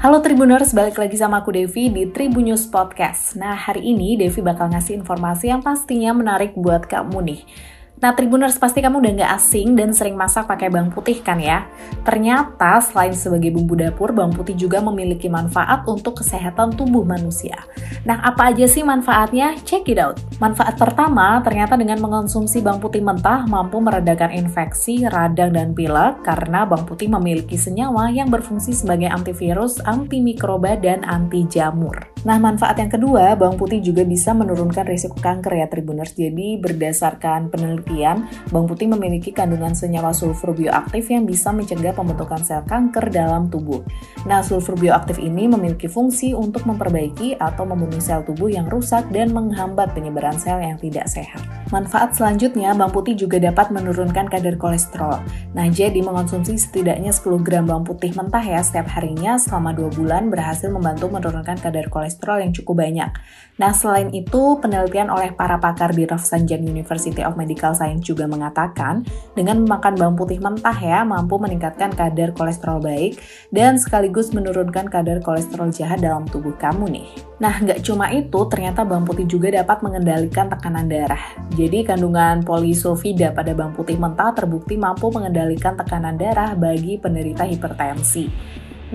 Halo Tribuners, balik lagi sama aku Devi di Tribunnews Podcast. Nah, hari ini Devi bakal ngasih informasi yang pastinya menarik buat kamu nih. Nah, Tribuners pasti kamu udah nggak asing dan sering masak pakai bawang putih kan ya? Ternyata selain sebagai bumbu dapur, bawang putih juga memiliki manfaat untuk kesehatan tubuh manusia. Nah, apa aja sih manfaatnya? Check it out. Manfaat pertama, ternyata dengan mengonsumsi bawang putih mentah mampu meredakan infeksi, radang, dan pilek karena bawang putih memiliki senyawa yang berfungsi sebagai antivirus, antimikroba, dan anti jamur. Nah, manfaat yang kedua, bawang putih juga bisa menurunkan risiko kanker ya Tribuners. Jadi, berdasarkan penelitian bawang putih memiliki kandungan senyawa sulfur bioaktif yang bisa mencegah pembentukan sel kanker dalam tubuh. Nah, sulfur bioaktif ini memiliki fungsi untuk memperbaiki atau membunuh sel tubuh yang rusak dan menghambat penyebaran sel yang tidak sehat. Manfaat selanjutnya, bawang putih juga dapat menurunkan kadar kolesterol. Nah, jadi mengonsumsi setidaknya 10 gram bawang putih mentah ya setiap harinya selama 2 bulan berhasil membantu menurunkan kadar kolesterol yang cukup banyak. Nah, selain itu, penelitian oleh para pakar di Rafsanjani University of Medical Science juga mengatakan, dengan memakan bawang putih mentah ya, mampu meningkatkan kadar kolesterol baik dan sekaligus menurunkan kadar kolesterol jahat dalam tubuh kamu nih. Nah, nggak cuma itu, ternyata bawang putih juga dapat mengendalikan tekanan darah. Jadi, kandungan polisulfida pada bawang putih mentah terbukti mampu mengendalikan tekanan darah bagi penderita hipertensi.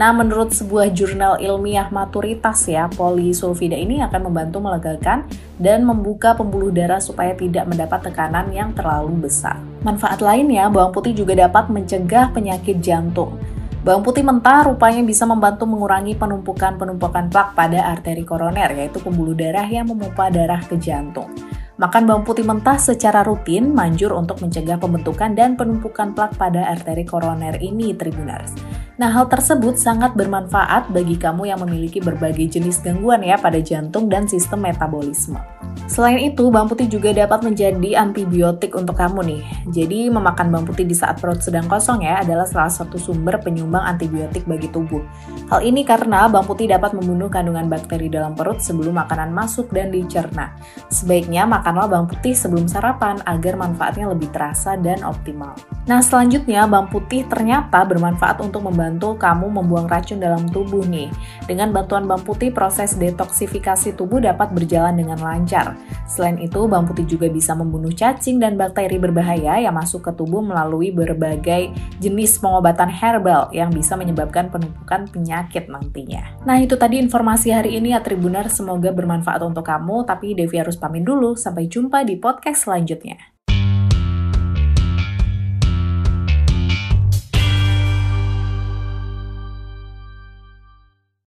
Nah, menurut sebuah jurnal ilmiah maturitas ya, polisulfida ini akan membantu melegakan dan membuka pembuluh darah supaya tidak mendapat tekanan yang terlalu besar. Manfaat lainnya, bawang putih juga dapat mencegah penyakit jantung. Bawang putih mentah rupanya bisa membantu mengurangi penumpukan-penumpukan plak pada arteri koroner, yaitu pembuluh darah yang memompa darah ke jantung. Makan bawang putih mentah secara rutin manjur untuk mencegah pembentukan dan penumpukan plak pada arteri koroner ini, Tribuners. Nah, hal tersebut sangat bermanfaat bagi kamu yang memiliki berbagai jenis gangguan ya pada jantung dan sistem metabolisme. Selain itu, bawang putih juga dapat menjadi antibiotik untuk kamu nih. Jadi, memakan bawang putih di saat perut sedang kosong ya adalah salah satu sumber penyumbang antibiotik bagi tubuh. Hal ini karena bawang putih dapat membunuh kandungan bakteri dalam perut sebelum makanan masuk dan dicerna. Sebaiknya makanlah bawang putih sebelum sarapan agar manfaatnya lebih terasa dan optimal. Nah, selanjutnya bawang putih ternyata bermanfaat untuk membantu kamu membuang racun dalam tubuh nih. Dengan bantuan bawang putih, proses detoksifikasi tubuh dapat berjalan dengan lancar. Selain itu, bawang putih juga bisa membunuh cacing dan bakteri berbahaya yang masuk ke tubuh melalui berbagai jenis pengobatan herbal yang bisa menyebabkan penumpukan penyakit nantinya. Nah, itu tadi informasi hari ini ya Tribuner, semoga bermanfaat untuk kamu, tapi Devi harus pamit dulu. Sampai jumpa di podcast selanjutnya.